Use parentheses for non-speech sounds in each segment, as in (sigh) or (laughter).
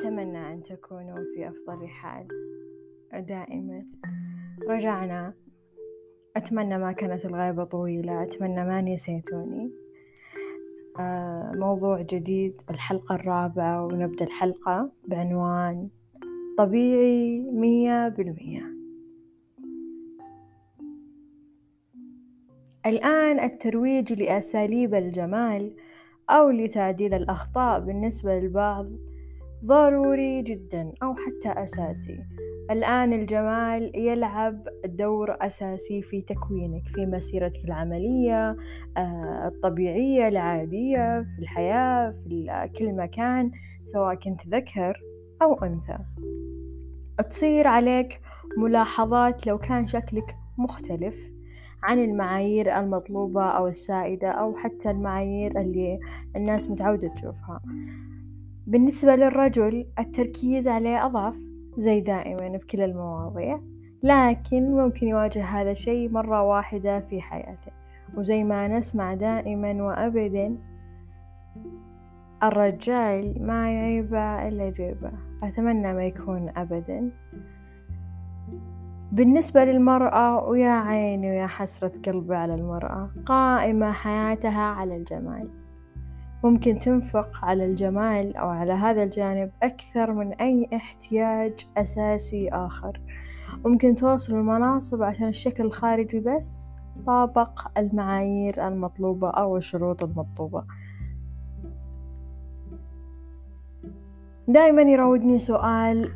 أتمنى أن تكونوا في أفضل حال دائما. رجعنا. أتمنى ما كانت الغيبة طويلة. أتمنى ما نسيتوني. آه، موضوع جديد. الحلقة الرابعة ونبدأ الحلقة بعنوان طبيعي مية بالمية. الآن الترويج لأساليب الجمال أو لتعديل الأخطاء بالنسبة للبعض ضروري جدا أو حتى أساسي. الآن الجمال يلعب دور أساسي في تكوينك في مسيرتك العملية آه، الطبيعية العادية في الحياة في كل مكان سواء كنت ذكر أو أنثى. تصير عليك ملاحظات لو كان شكلك مختلف عن المعايير المطلوبة أو السائدة أو حتى المعايير اللي الناس متعودة تشوفها. بالنسبة للرجل التركيز عليه أضعف زي دائما بكل المواضيع لكن ممكن يواجه هذا الشيء مرة واحدة في حياته. وزي ما نسمع دائما وأبدا الرجال ما يعيبه إلا جيبه. أتمنى ما يكون أبدا. بالنسبة للمرأة ويا عيني ويا حسرة قلبي على المرأة قائمة حياتها على الجمال. ممكن تنفق على الجمال أو على هذا الجانب أكثر من أي احتياج أساسي آخر. ممكن توصل المناصب عشان الشكل الخارجي بس طابق المعايير المطلوبة أو الشروط المطلوبة. دائما يراودني سؤال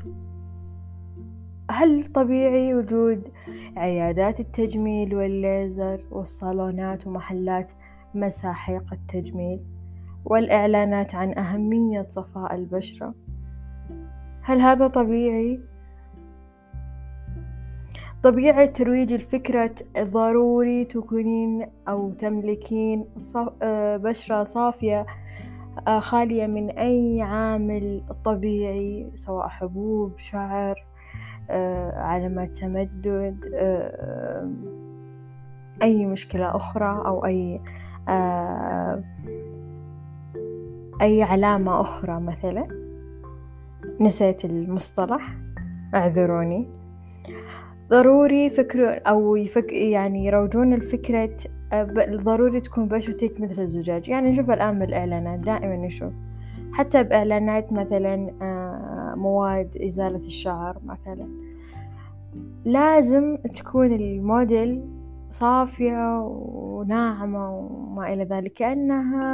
هل طبيعي وجود عيادات التجميل والليزر والصالونات ومحلات مساحيق التجميل؟ والإعلانات عن أهمية صفاء البشرة هل هذا طبيعي؟ طبيعة ترويج الفكرة ضروري تكونين أو تملكين آه، بشرة صافية آه، خالية من أي عامل طبيعي سواء حبوب شعر آه، علامات تمدد أي مشكلة أخرى أو أي أي علامة أخرى مثلا؟ نسيت المصطلح. اعذروني. ضروري فكر أو يفك يعني يروجون الفكرة ضروري تكون بشرتك مثل الزجاج. يعني نشوف الآن بالإعلانات دائما نشوف. حتى بإعلانات مثلا آه، مواد إزالة الشعر مثلا. لازم تكون الموديل صافية وناعمة وما إلى ذلك كأنها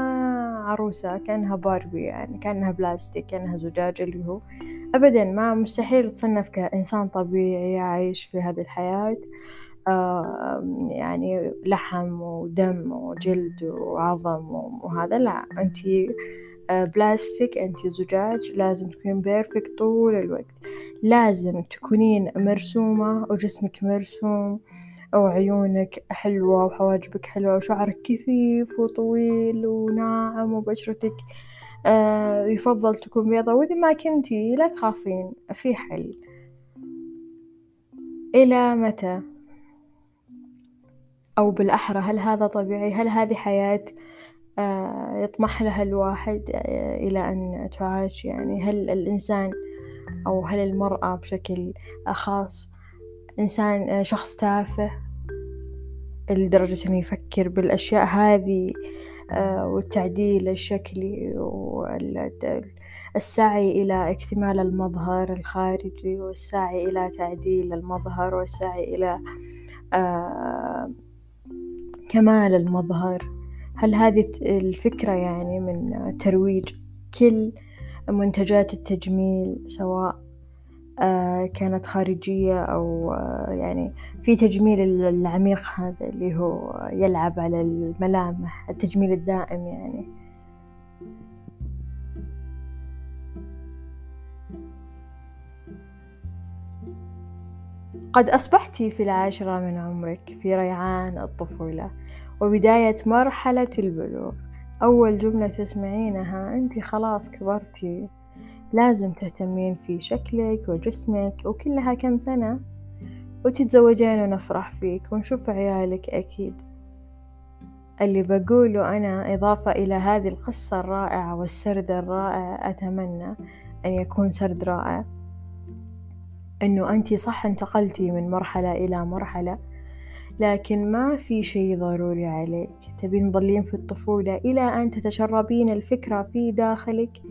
عروسة كأنها باربي يعني كأنها بلاستيك كأنها زجاج اللي هو. أبدا ما مستحيل تصنف كإنسان طبيعي عايش في هذه الحياة. آه يعني لحم ودم وجلد وعظم وهذا. لا أنتي آه بلاستيك أنتي زجاج لازم تكونين بيرفكت طول الوقت. لازم تكونين مرسومة وجسمك مرسوم. أو عيونك حلوة وحواجبك حلوة وشعرك كثيف وطويل وناعم وبشرتك آه يفضل تكون بيضة. وإذا ما كنتي لا تخافين في حل. إلى متى؟ أو بالأحرى هل هذا طبيعي؟ هل هذه حياة آه يطمح لها الواحد آه إلى أن تعاش؟ يعني هل الإنسان أو هل المرأة بشكل خاص إنسان آه، شخص تافه لدرجة إنه يفكر بالأشياء هذه آه، والتعديل الشكلي والسعي إلى اكتمال المظهر الخارجي والسعي إلى تعديل المظهر والسعي إلى آه، كمال المظهر. هل هذه الفكرة يعني من ترويج كل منتجات التجميل سواء كانت خارجية أو آه، يعني في تجميل العميق هذا اللي هو يلعب على الملامح التجميل الدائم يعني. قد أصبحت في العاشرة من عمرك في ريعان الطفولة وبداية مرحلة البلوغ. أول جملة تسمعينها أنت خلاص كبرتي. لازم تهتمين في شكلك وجسمك وكلها كم سنة. وتتزوجين ونفرح فيك ونشوف عيالك أكيد. اللي بقوله أنا إضافة إلى هذه القصة الرائعة والسرد الرائع أتمنى أن يكون سرد رائع. أنه أنت صح انتقلتي من مرحلة إلى مرحلة لكن ما في شي ضروري عليك. تبين تظلين في الطفولة إلى أن تتشربين الفكرة في داخلك.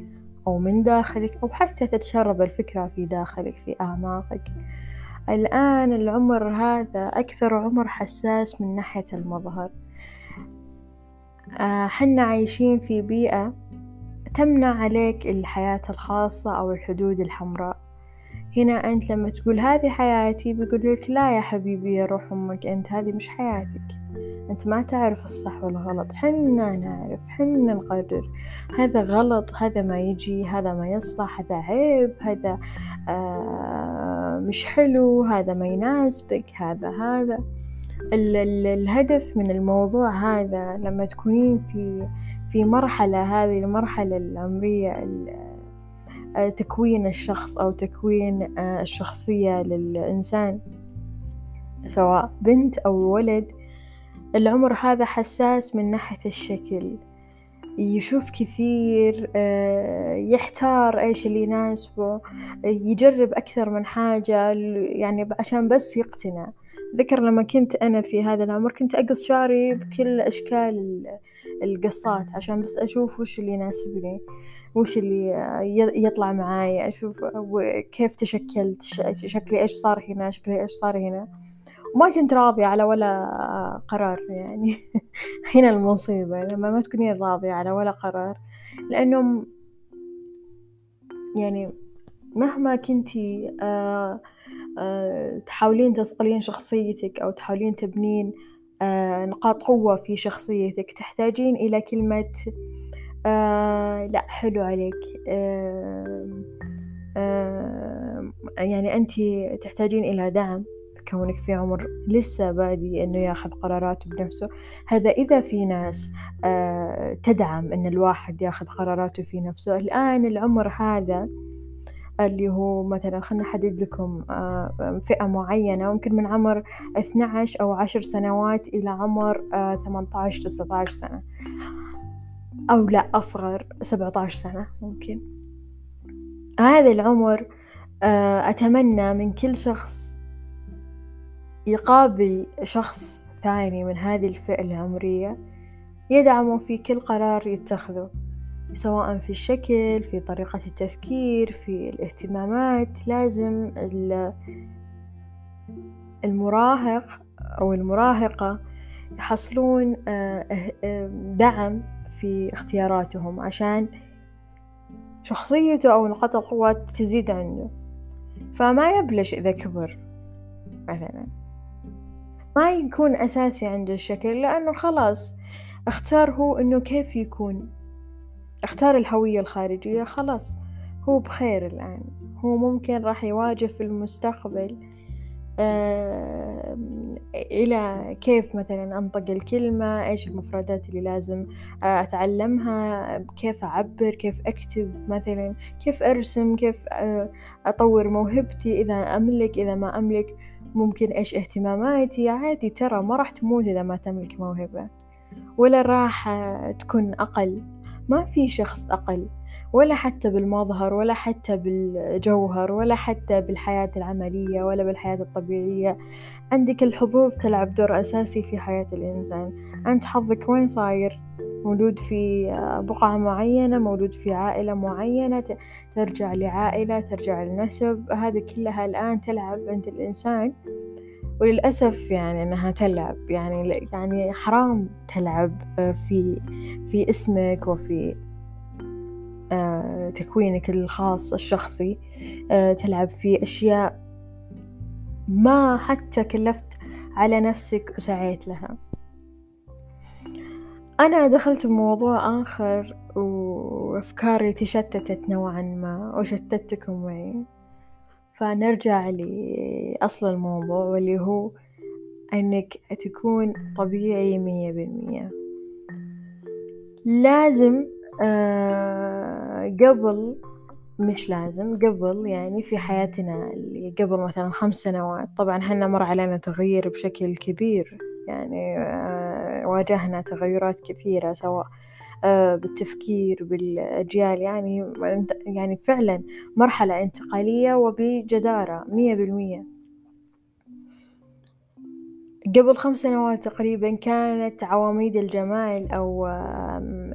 أو من داخلك أو حتى تتشرب الفكرة في داخلك في أعماقك. الآن العمر هذا أكثر عمر حساس من ناحية المظهر. آه، حنا عايشين في بيئة تمنع عليك الحياة الخاصة أو الحدود الحمراء. هنا أنت لما تقول هذه حياتي بيقول لك لا يا حبيبي يا روح أمك أنت هذه مش حياتك. أنت ما تعرف الصح والغلط حنا نعرف حنا نقرر. هذا غلط هذا ما يجي هذا ما يصلح هذا عيب هذا آه مش حلو هذا ما يناسبك هذا هذا. ال ال الهدف من الموضوع هذا لما تكونين في في مرحلة هذه المرحلة العمرية آه، تكوين الشخص أو تكوين آه، الشخصية للإنسان سواء بنت أو ولد العمر هذا حساس من ناحية الشكل. يشوف كثير آه، يحتار إيش اللي يناسبه يجرب أكثر من حاجة يعني عشان بس يقتنع. ذكر لما كنت أنا في هذا العمر كنت أقص شعري بكل أشكال القصات عشان بس أشوف وش اللي يناسبني وش اللي يطلع معاي أشوف كيف تشكلت شكلي إيش صار هنا شكلي إيش صار هنا. وما كنت راضية على ولا قرار يعني. (laughs) هنا المصيبة لما ما تكونين راضية على ولا قرار. لأنه يعني مهما كنتي آه آه تحاولين تصقلين شخصيتك أو تحاولين تبنين آه نقاط قوة في شخصيتك تحتاجين إلى كلمة لا حلو عليك. يعني أنت تحتاجين إلى دعم. كونك في عمر لسه بادي إنه ياخذ قراراته بنفسه. هذا إذا في ناس آه تدعم إن الواحد ياخذ قراراته في نفسه. الآن العمر هذا اللي هو مثلا خلنا نحدد لكم آه فئة معينة ممكن من عمر 12 أو 10 سنوات إلى عمر آه 18 19 سنة. أو لا أصغر 17 سنة ممكن. هذا العمر آه، أتمنى من كل شخص يقابل شخص ثاني من هذه الفئة العمرية يدعمه في كل قرار يتخذه سواء في الشكل في طريقة التفكير في الاهتمامات لازم المراهق أو المراهقة يحصلون آه، دعم في اختياراتهم عشان شخصيته أو نقاط القوة تزيد عنده. فما يبلش إذا كبر مثلا. ما يكون أساسي عنده الشكل لأنه خلاص اختار هو إنه كيف يكون. اختار الهوية الخارجية خلاص هو بخير الآن. هو ممكن راح يواجه في المستقبل إلى كيف مثلا أنطق الكلمة إيش المفردات اللي لازم آه، أتعلمها كيف أعبر كيف أكتب مثلا كيف أرسم كيف آه، أطور موهبتي إذا أملك إذا ما أملك. ممكن إيش اهتماماتي؟ عادي ترى ما راح تموت إذا ما تملك موهبة. ولا راح تكون أقل. ما في شخص أقل. ولا حتى بالمظهر ولا حتى بالجوهر ولا حتى بالحياة العملية ولا بالحياة الطبيعية. عندك الحظوظ تلعب دور أساسي في حياة الإنسان. أنت حظك وين صاير؟ مولود في بقعة معينة مولود في عائلة معينة ترجع لعائلة ترجع لنسب هذه كلها الآن تلعب عند الإنسان. وللأسف يعني إنها تلعب. يعني يعني حرام تلعب في في اسمك وفي آه، تكوينك الخاص الشخصي. آه، تلعب في أشياء ما حتى كلفت على نفسك وسعيت لها. أنا دخلت بموضوع آخر وأفكاري تشتتت نوعا ما وشتتكم معي فنرجع لأصل الموضوع واللي هو أنك تكون طبيعي مية بالمية. لازم آه قبل مش لازم قبل يعني في حياتنا اللي قبل مثلا خمس سنوات. طبعا حنا مر علينا تغيير بشكل كبير. يعني آه واجهنا تغيرات كثيرة سواء آه، بالتفكير بالأجيال يعني يعني فعلا مرحلة انتقالية وبجدارة مية بالمية. قبل خمس سنوات تقريبا كانت عواميد الجمال أو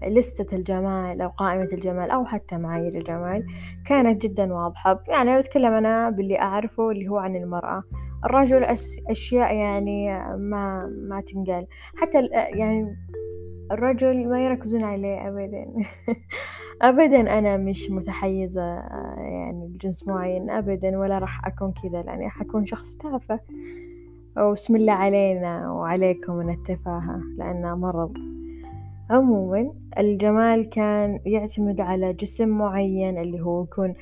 لستة الجمال أو قائمة الجمال أو حتى معايير الجمال كانت جدا واضحة. يعني بتكلم أنا باللي أعرفه اللي هو عن المرأة الرجل أشياء يعني ما ما تنقال. حتى يعني الرجل ما يركزون عليه أبدا. (laughs) أبدا أنا مش متحيزة يعني لجنس معين أبدا ولا راح أكون كذا لأني حكون شخص تافه. وبسم الله علينا وعليكم من التفاهة لأنها مرض. عموما الجمال كان يعتمد على جسم معين اللي هو يكون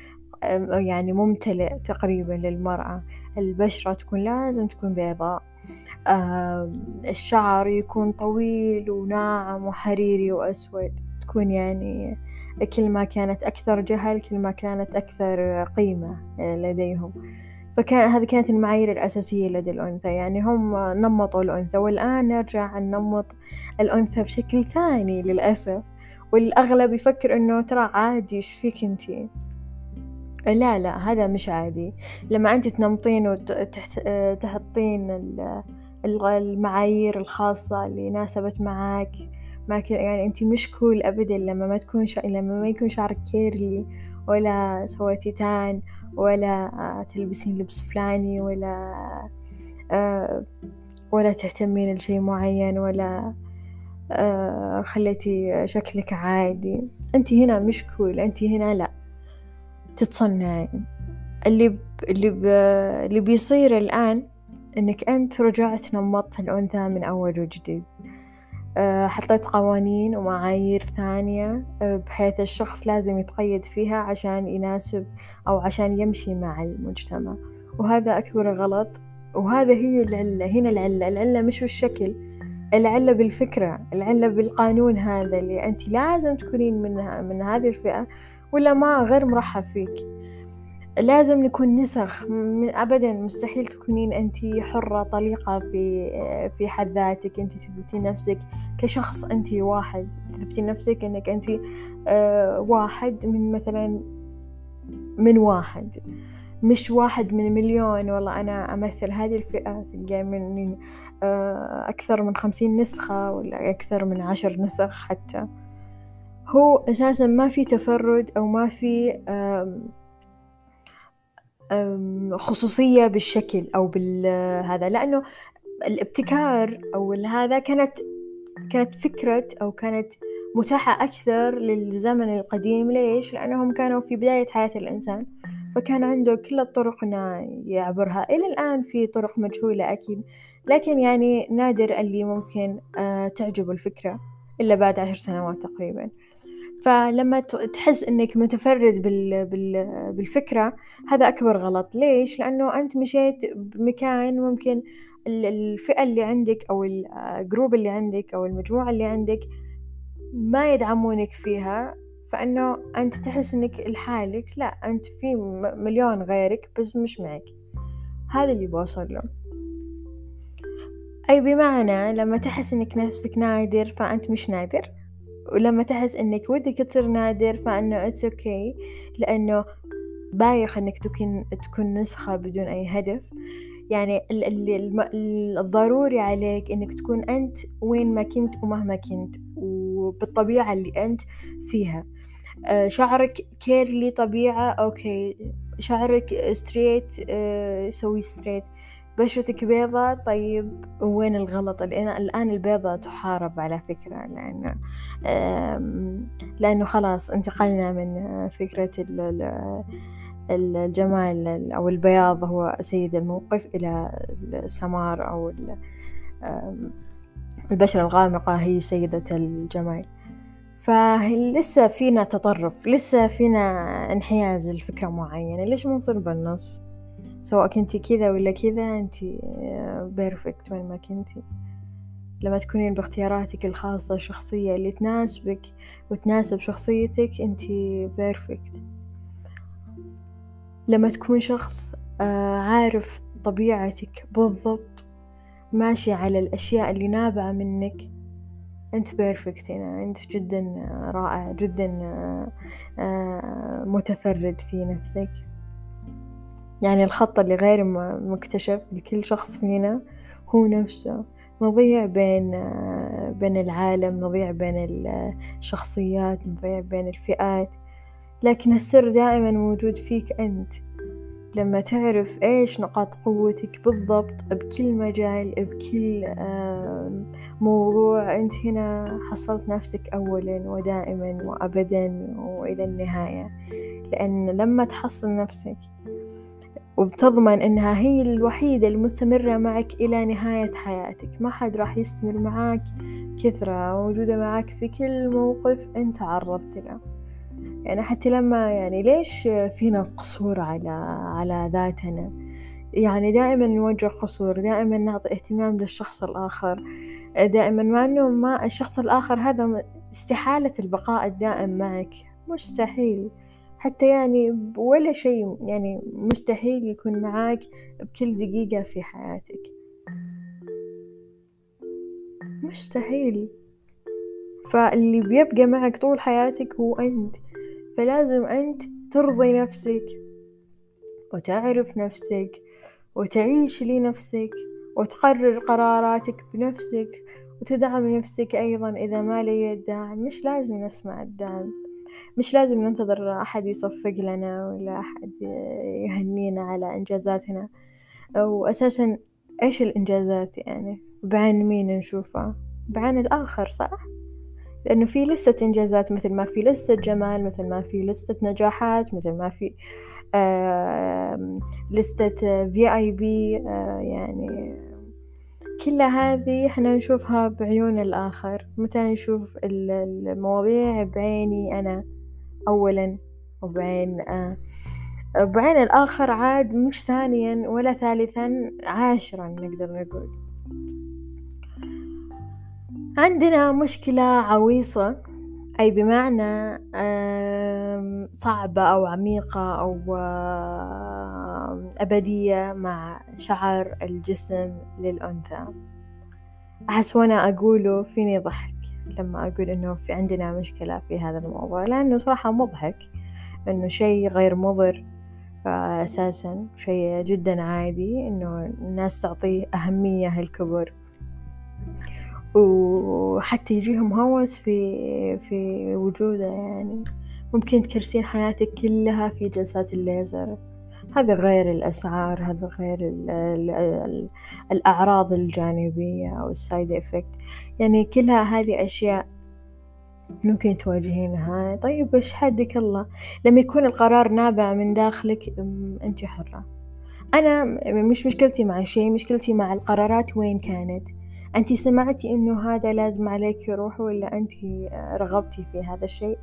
يعني ممتلئ تقريبا للمرأة. البشرة تكون لازم تكون بيضاء. الشعر يكون طويل وناعم وحريري وأسود. تكون يعني كل ما كانت أكثر جهل كل ما كانت أكثر قيمة لديهم. فكان هذه كانت المعايير الأساسية لدى الأنثى. يعني هم نمطوا الأنثى والآن نرجع ننمط الأنثى بشكل ثاني للأسف. والأغلب يفكر إنه ترى عادي إيش فيك إنتي؟ لا لا هذا مش عادي. لما أنت تنمطين وتحطين المعايير الخاصة اللي ناسبت معاك ما يعني انت مش cool ابدا لما ما تكون شا... لما ما يكون شعرك curly ولا سويتي tan ولا تلبسين لبس فلاني ولا آه، ولا تهتمين لشي معين ولا آه، خليتي شكلك عادي. انت هنا مش كول انت هنا لا. تتصنعين اللي ب... اللي ب... اللي بيصير الآن إنك أنت رجعت نمطت الأنثى من أول وجديد. آه، حطيت قوانين ومعايير ثانية آه، بحيث الشخص لازم يتقيد فيها عشان يناسب أو عشان يمشي مع المجتمع. وهذا أكبر غلط. وهذا هي العلة. هنا العلة. العلة مش بالشكل. العلة بالفكرة. العلة بالقانون هذا اللي أنت لازم تكونين من, من هذه الفئة. ولا ما غير مرحب فيك. لازم نكون نسخ. من أبدا مستحيل تكونين أنت حرة طليقة في في حد ذاتك. أنت تثبتين نفسك كشخص أنت واحد. تثبتين نفسك أنك أنت آه، واحد من مثلا من واحد. مش واحد من مليون. والله أنا أمثل هذه الفئة تلقى من أكثر من خمسين نسخة ولا أكثر من عشر نسخ حتى. هو أساسا ما في تفرد أو ما في خصوصية بالشكل أو بالهذا لأنه الابتكار أو هذا كانت كانت فكرة أو كانت متاحة أكثر للزمن القديم. ليش؟ لأنهم كانوا في بداية حياة الإنسان فكان عنده كل الطرق يعبرها. إلى الآن في طرق مجهولة أكيد لكن يعني نادر اللي ممكن آه، تعجبه الفكرة إلا بعد عشر سنوات تقريبا. فلما تحس إنك متفرد بال... بال... بالفكرة هذا أكبر غلط. ليش؟ لأنه أنت مشيت بمكان ممكن الفئة اللي عندك أو الجروب اللي عندك أو المجموعة اللي عندك ما يدعمونك فيها فإنه أنت تحس إنك لحالك لا أنت في مليون غيرك بس مش معك. هذا اللي بوصل له. أي بمعنى لما تحس إنك نفسك نادر فأنت مش نادر؟ ولما تحس إنك ودك تصير نادر فإنه it's okay okay. لأنه بايخ إنك تكون تكون نسخة بدون أي هدف. يعني الضروري عليك إنك تكون أنت وين ما كنت ومهما كنت وبالطبيعة اللي أنت فيها. آه، شعرك curly طبيعة okay شعرك straight آه، سوي straight بشرتك بيضة؟ طيب وين الغلط؟ الآن البيضة تحارب على فكرة لأنه لأنه خلاص انتقلنا من فكرة الجمال أو البياض هو سيد الموقف إلى السمار أو البشرة الغامقة هي سيدة الجمال. فلسه فينا تطرف؟ لسه فينا انحياز لفكرة معينة؟ ليش ما نصير بالنص؟ سواء كنتي كذا ولا كذا أنتي perfect وين ما كنتي. لما تكونين باختياراتك الخاصة الشخصية اللي تناسبك وتناسب شخصيتك أنتي perfect لما تكون شخص آه، عارف طبيعتك بالضبط ماشي على الأشياء اللي نابعة منك أنت بيرفكت هنا. أنت جدا رائع جدا متفرد في نفسك. يعني الخط اللي غير مكتشف لكل شخص فينا هو نفسه. نضيع بين بين العالم نضيع بين الشخصيات نضيع بين الفئات. لكن السر دائما موجود فيك أنت. لما تعرف إيش نقاط قوتك بالضبط بكل مجال بكل موضوع أنت هنا حصلت نفسك أولا ودائما وأبدا وإلى النهاية. لأن لما تحصل نفسك وبتضمن إنها هي الوحيدة المستمرة معك إلى نهاية حياتك. ما حد راح يستمر معاك كثرة موجودة معاك في كل موقف أنت تعرضت له يعني حتى لما يعني ليش فينا قصور على على ذاتنا؟ يعني دائما نوجه قصور دائما نعطي اهتمام للشخص الآخر. دائما مع أنه ما الشخص الآخر هذا استحالة البقاء الدائم معك. مستحيل. حتى يعني ولا شيء يعني مستحيل يكون معاك بكل دقيقة في حياتك. مستحيل. فاللي بيبقى معك طول حياتك هو أنت. فلازم أنت ترضي نفسك وتعرف نفسك وتعيش لنفسك وتقرر قراراتك بنفسك وتدعم نفسك أيضا إذا ما لي الدعم. مش لازم نسمع الدعم. مش لازم ننتظر أحد يصفق لنا ولا أحد يهنينا على إنجازاتنا. وأساسا إيش الإنجازات يعني؟ بعين مين نشوفها بعين الآخر صح؟ لأنه في لستة إنجازات مثل ما في لستة جمال مثل ما في لستة نجاحات مثل ما في لستة في آي بي يعني كل هذه إحنا نشوفها بعيون الآخر. متى نشوف المواضيع بعيني أنا أولا وبعين آه بعين الآخر عاد مش ثانيا ولا ثالثا عاشرا نقدر نقول. عندنا مشكلة عويصة أي بمعنى صعبة أو عميقة أو أبدية مع شعر الجسم للأنثى. أحس وأنا أقوله فيني ضحك لما أقول إنه في عندنا مشكلة في هذا الموضوع لأنه صراحة مضحك إنه شيء غير مضر. أساسا شيء جدا عادي إنه الناس تعطيه أهمية الكبر وحتى يجيهم هوس في في وجوده يعني. ممكن تكرسين حياتك كلها في جلسات الليزر. هذا غير الأسعار هذا غير ال ال ال الأعراض الجانبية أو ال side effect يعني كلها هذه أشياء ممكن تواجهينها. طيب إيش حدك الله؟ لما يكون القرار نابع من داخلك أنت حرة؟ أنا مش مشكلتي مع شيء مشكلتي مع القرارات وين كانت؟ أنت سمعتي إنه هذا لازم عليك يروح ولا أنت رغبتي في هذا الشيء؟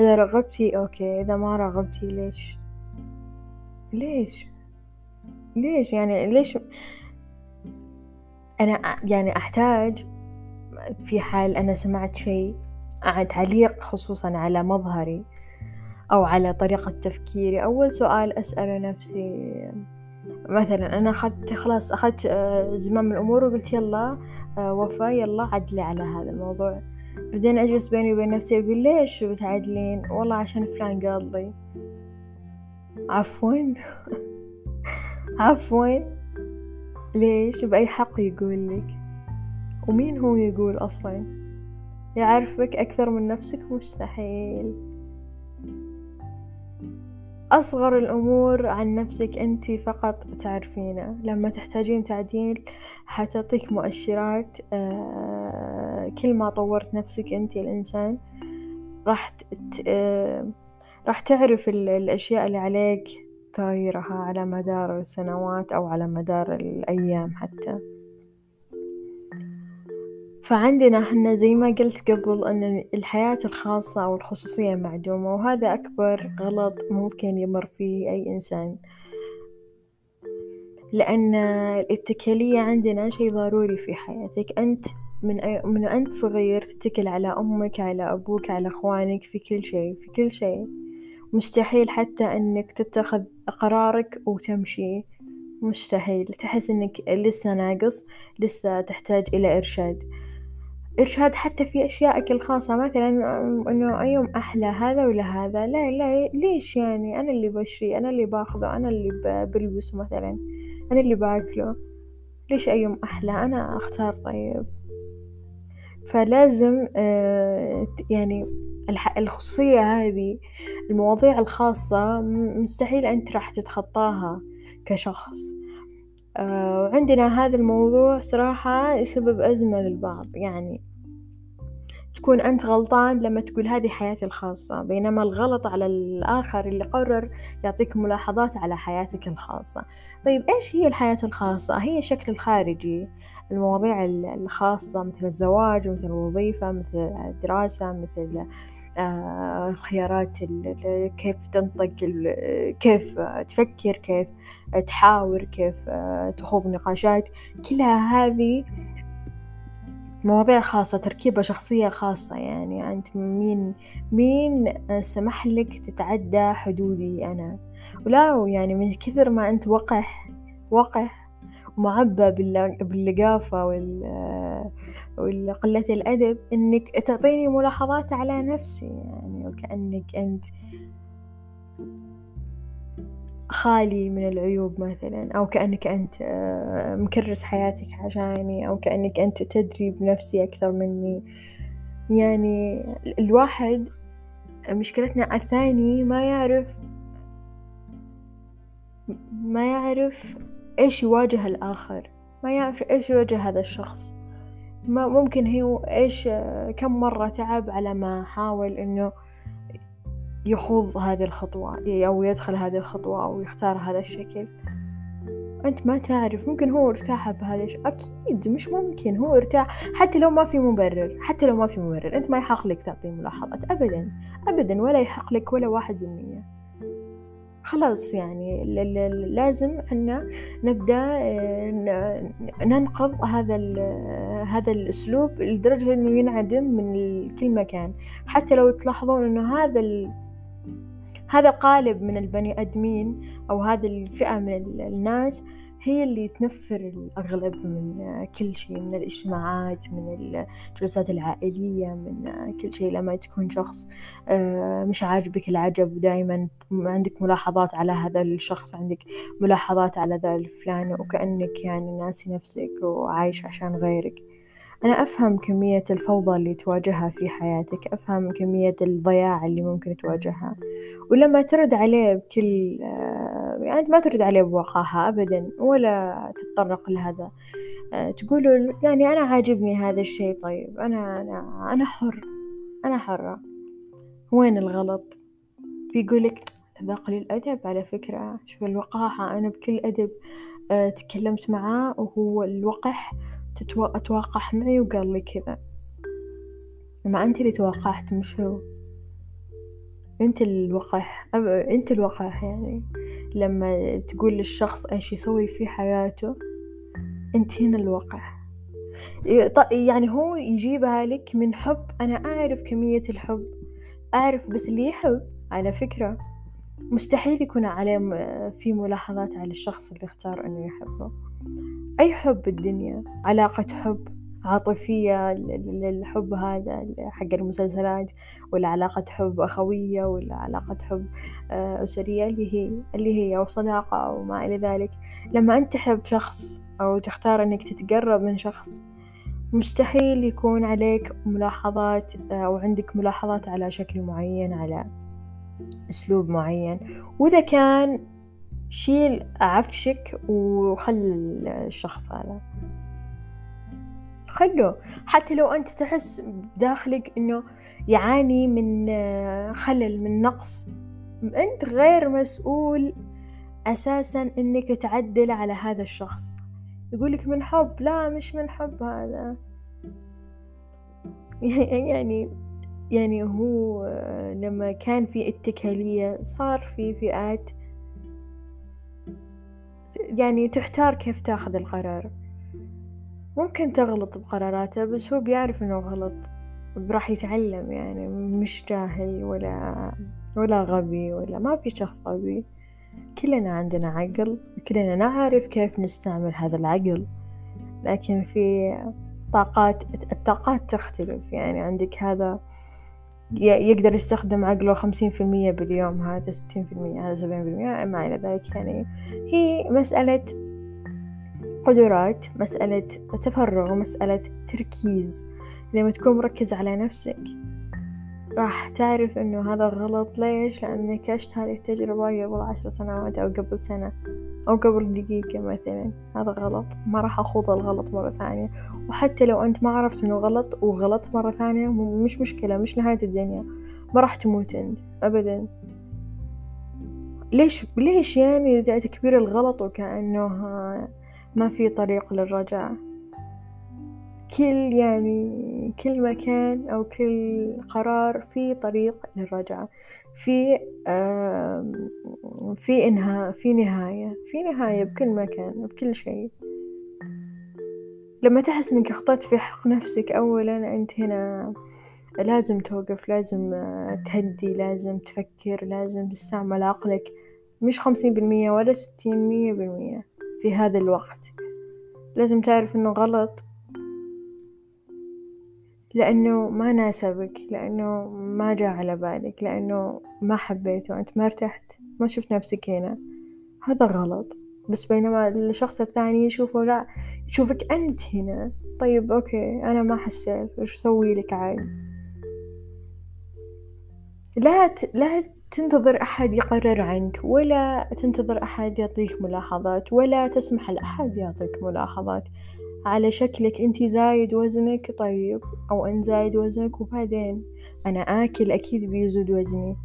إذا رغبتي أوكي. إذا ما رغبتي ليش؟ ليش؟ ليش يعني ليش؟ أنا يعني أحتاج في حال أنا سمعت شيء تعليق خصوصا على مظهري أو على طريقة تفكيري. أول سؤال أسأله نفسي مثلا أنا أخذت خلاص أخذت آه، زمام الأمور وقلت يلا آه، وفا يلا عدلي على هذا الموضوع. بعدين أجلس بيني وبين نفسي أقول ليش بتعدلين؟ والله عشان فلان قال لي. عفوا. عفوا. ليش؟ بأي حق يقول لك. ومين هو يقول أصلا؟ يعرفك أكثر من نفسك؟ مستحيل. أصغر الأمور عن نفسك أنت فقط تعرفينه. لما تحتاجين تعديل حتعطيك مؤشرات آه، كل ما طورت نفسك أنت الإنسان راح آه، راح تعرف الأشياء اللي عليك تغيرها على مدار السنوات أو على مدار الأيام حتى. فعندنا إحنا زي ما قلت قبل أن الحياة الخاصة أو الخصوصية معدومة وهذا أكبر غلط ممكن يمر فيه أي إنسان. لأن الاتكالية عندنا شي ضروري في حياتك. أنت من أي من أنت صغير تتكل على أمك على أبوك على أخوانك في كل شيء في كل شيء. مستحيل حتى أنك تتخذ قرارك وتمشي. مستحيل. تحس أنك لسه ناقص لسه تحتاج إلى إرشاد. إرشاد حتى في أشيائك الخاصة مثلا إنه أيوم أحلى هذا ولا هذا. لا لا ليش يعني؟ أنا اللي بشري أنا اللي باخذه أنا اللي بلبسه مثلا. أنا اللي باكله. ليش أيوم أحلى؟ أنا أختار طيب. فلازم آه، يعني الخصوصية هذه المواضيع الخاصة مستحيل أنت راح تتخطاها كشخص. آه، وعندنا هذا الموضوع صراحة يسبب أزمة للبعض. يعني تكون أنت غلطان لما تقول هذه حياتي الخاصة بينما الغلط على الآخر اللي قرر يعطيك ملاحظات على حياتك الخاصة. طيب إيش هي الحياة الخاصة؟ هي الشكل الخارجي. المواضيع الخاصة مثل الزواج مثل الوظيفة مثل الدراسة مثل الخيارات كيف تنطق كيف تفكر كيف تحاور كيف آه، تخوض نقاشات. كلها هذه مواضيع خاصة تركيبة شخصية خاصة يعني. أنت مين مين سمح لك تتعدى حدودي أنا؟ ولا يعني من كثر ما أنت وقح وقح ومعبى باللقافة وقلة الأدب إنك تعطيني ملاحظات على نفسي يعني وكأنك أنت خالي من العيوب مثلا أو كأنك أنت آه، مكرس حياتك عشاني أو كأنك أنت تدري بنفسي أكثر مني. يعني الواحد مشكلتنا الثاني ما يعرف ما يعرف إيش يواجه الآخر؟ ما يعرف إيش يواجه هذا الشخص. ما ممكن هو إيش كم مرة تعب على ما حاول إنه يخوض هذه الخطوة أو يدخل هذه الخطوة أو يختار هذا الشكل. أنت ما تعرف ممكن هو ارتاح بهذا الشيء أكيد مش ممكن هو ارتاح. حتى لو ما في مبرر حتى لو ما في مبرر أنت ما يحق لك تعطيه ملاحظات أبدا أبدا ولا يحق لك ولا واحد بالمية. خلاص يعني لازم أن نبدأ آه، ننقض هذا هذا الأسلوب لدرجة إنه ينعدم من كل مكان. حتى لو تلاحظون إنه هذا هذا قالب من البني آدمين أو هذه الفئة من الناس هي اللي تنفر الأغلب من كل شيء من الاجتماعات من الجلسات العائلية من كل شيء لما تكون شخص آه، مش عاجبك العجب ودائما عندك ملاحظات على هذا الشخص عندك ملاحظات على ذا الفلان وكأنك يعني ناسي نفسك وعايش عشان غيرك. أنا أفهم كمية الفوضى اللي تواجهها في حياتك أفهم كمية الضياع اللي ممكن تواجهها. ولما ترد عليه بكل يعني ما ترد عليه بوقاحة أبدا ولا تتطرق لهذا. آه، تقول يعني أنا عاجبني هذا الشيء طيب. أنا أنا أنا حر. أنا حرة. وين الغلط؟ بيقولك هذا قليل على فكرة شوف الوقاحة أنا بكل أدب آه، تكلمت معاه وهو الوقح أتوقح معي وقال لي كذا. ما أنت اللي توقحت مش هو. أنت الوقح أب... أنت الوقح يعني. لما تقول للشخص إيش يسوي في حياته أنت هنا الوقح يعني هو يجيبها لك من حب. أنا أعرف كمية الحب أعرف بس اللي يحب على فكرة مستحيل يكون عليه في ملاحظات على الشخص اللي اختار أنه يحبه. أي حب الدنيا علاقة حب عاطفية للحب هذا حق المسلسلات ولا علاقة حب أخوية ولا علاقة حب آه، أسرية اللي هي اللي هي أو صداقة أو ما إلى ذلك. لما أنت تحب شخص أو تختار إنك تتقرب من شخص مستحيل يكون عليك ملاحظات آه، أو عندك ملاحظات على شكل معين على أسلوب معين. وإذا كان شيل عفشك وخل الشخص هذا. خله حتى لو أنت تحس بداخلك إنه يعاني من خلل من نقص أنت غير مسؤول أساسا إنك تعدل على هذا الشخص. يقولك من حب؟ لا مش من حب هذا. (laughs) يعني يعني هو لما كان في اتكالية صار في فئات يعني تحتار كيف تاخذ القرار. ممكن تغلط بقراراته بس هو بيعرف إنه غلط. راح يتعلم يعني مش جاهل ولا ولا غبي ولا ما في شخص غبي. كلنا عندنا عقل كلنا نعرف كيف نستعمل هذا العقل. لكن في طاقات الطاقات تختلف يعني. عندك هذا يقدر يستخدم عقله خمسين في المية باليوم هذا ستين في المية هذا سبعين في المية ما إلى ذلك يعني. هي مسألة قدرات مسألة تفرغ مسألة تركيز. لما تكون مركز على نفسك راح تعرف إنه هذا غلط. ليش؟ لانك عشت هذه التجربة قبل عشر سنوات أو قبل سنة أو قبل دقيقة مثلا. هذا غلط. ما راح أخوض الغلط مرة ثانية. وحتى لو أنت ما عرفت إنه غلط وغلط مرة ثانية مش مشكلة مش نهاية الدنيا. ما راح تموت أنت ابدا. ليش ليش يعني تكبير الغلط وكأنه ما في طريق للرجعة كل يعني كل مكان أو كل قرار في طريق للرجعة في في إنهاء في نهاية في نهاية بكل مكان بكل شيء. لما تحس إنك أخطأت في حق نفسك أولا أنت هنا لازم توقف لازم تهدي لازم تفكر لازم تستعمل عقلك. مش خمسين بالمية ولا ستين مية بالمية. في هذا الوقت. لازم تعرف إنه غلط. لأنه ما ناسبك لأنه ما جاء على بالك لأنه ما حبيته أنت ما ارتحت ما شفت نفسك هنا. هذا غلط. بس بينما الشخص الثاني يشوفه لا يشوفك أنت هنا. طيب أوكي أنا ما حسيت وش أسوي لك عاد؟ لا ت... لا تنتظر أحد يقرر عنك ولا تنتظر أحد يعطيك ملاحظات ولا تسمح لأحد يعطيك ملاحظات. على شكلك انتي زايد وزنك طيب أو انت زايد وزنك وبعدين أنا آكل أكيد بيزود وزني.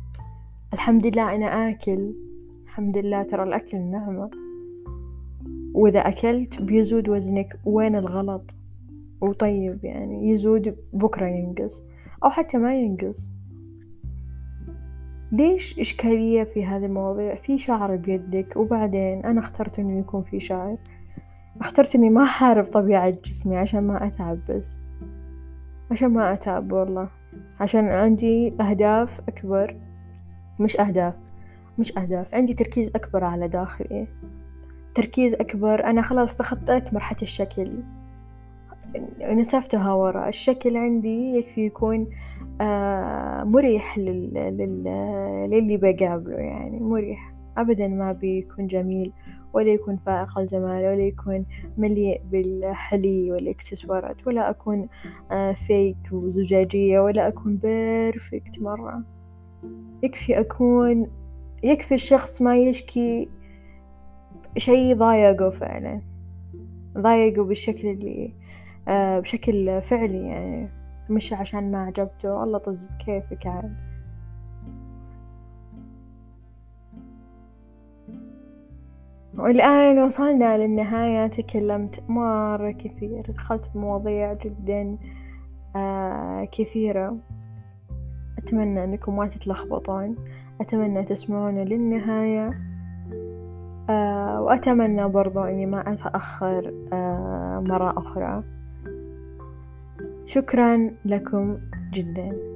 الحمد لله أنا آكل. الحمد لله ترى الأكل نعمة. وإذا أكلت بيزود وزنك. وين الغلط؟ وطيب يعني يزود بكرة ينقص أو حتى ما ينقص. ليش إشكالية في هذه المواضيع؟ في شعر بيدك وبعدين أنا اخترت إنه يكون في شعر. اخترت إني ما أحارب طبيعة جسمي عشان ما أتعب بس. عشان ما أتعب والله. عشان عندي أهداف أكبر. مش أهداف مش أهداف عندي تركيز أكبر على داخلي. تركيز أكبر أنا خلاص تخطيت مرحلة الشكل. نسفتها ورا. الشكل عندي يكفي يكون مريح لل... لل... للي بقابله يعني مريح. أبدا ما بيكون جميل ولا يكون فائق الجمال ولا يكون مليء بالحلي والإكسسوارات ولا أكون فيك آه، وزجاجية ولا أكون بيرفكت مرة. يكفي أكون يكفي الشخص ما يشكي شي ضايقه فعلا ضايقه بالشكل اللي آه، بشكل فعلي يعني. مش عشان ما عجبته. الله طز كيفك عاد. والآن وصلنا للنهاية. تكلمت مرة كثير دخلت بمواضيع جدا آه كثيرة. أتمنى أنكم ما تتلخبطون. أتمنى تسمعون للنهاية. آه وأتمنى برضو أني ما أتأخر آه مرة أخرى. شكرا لكم جدا.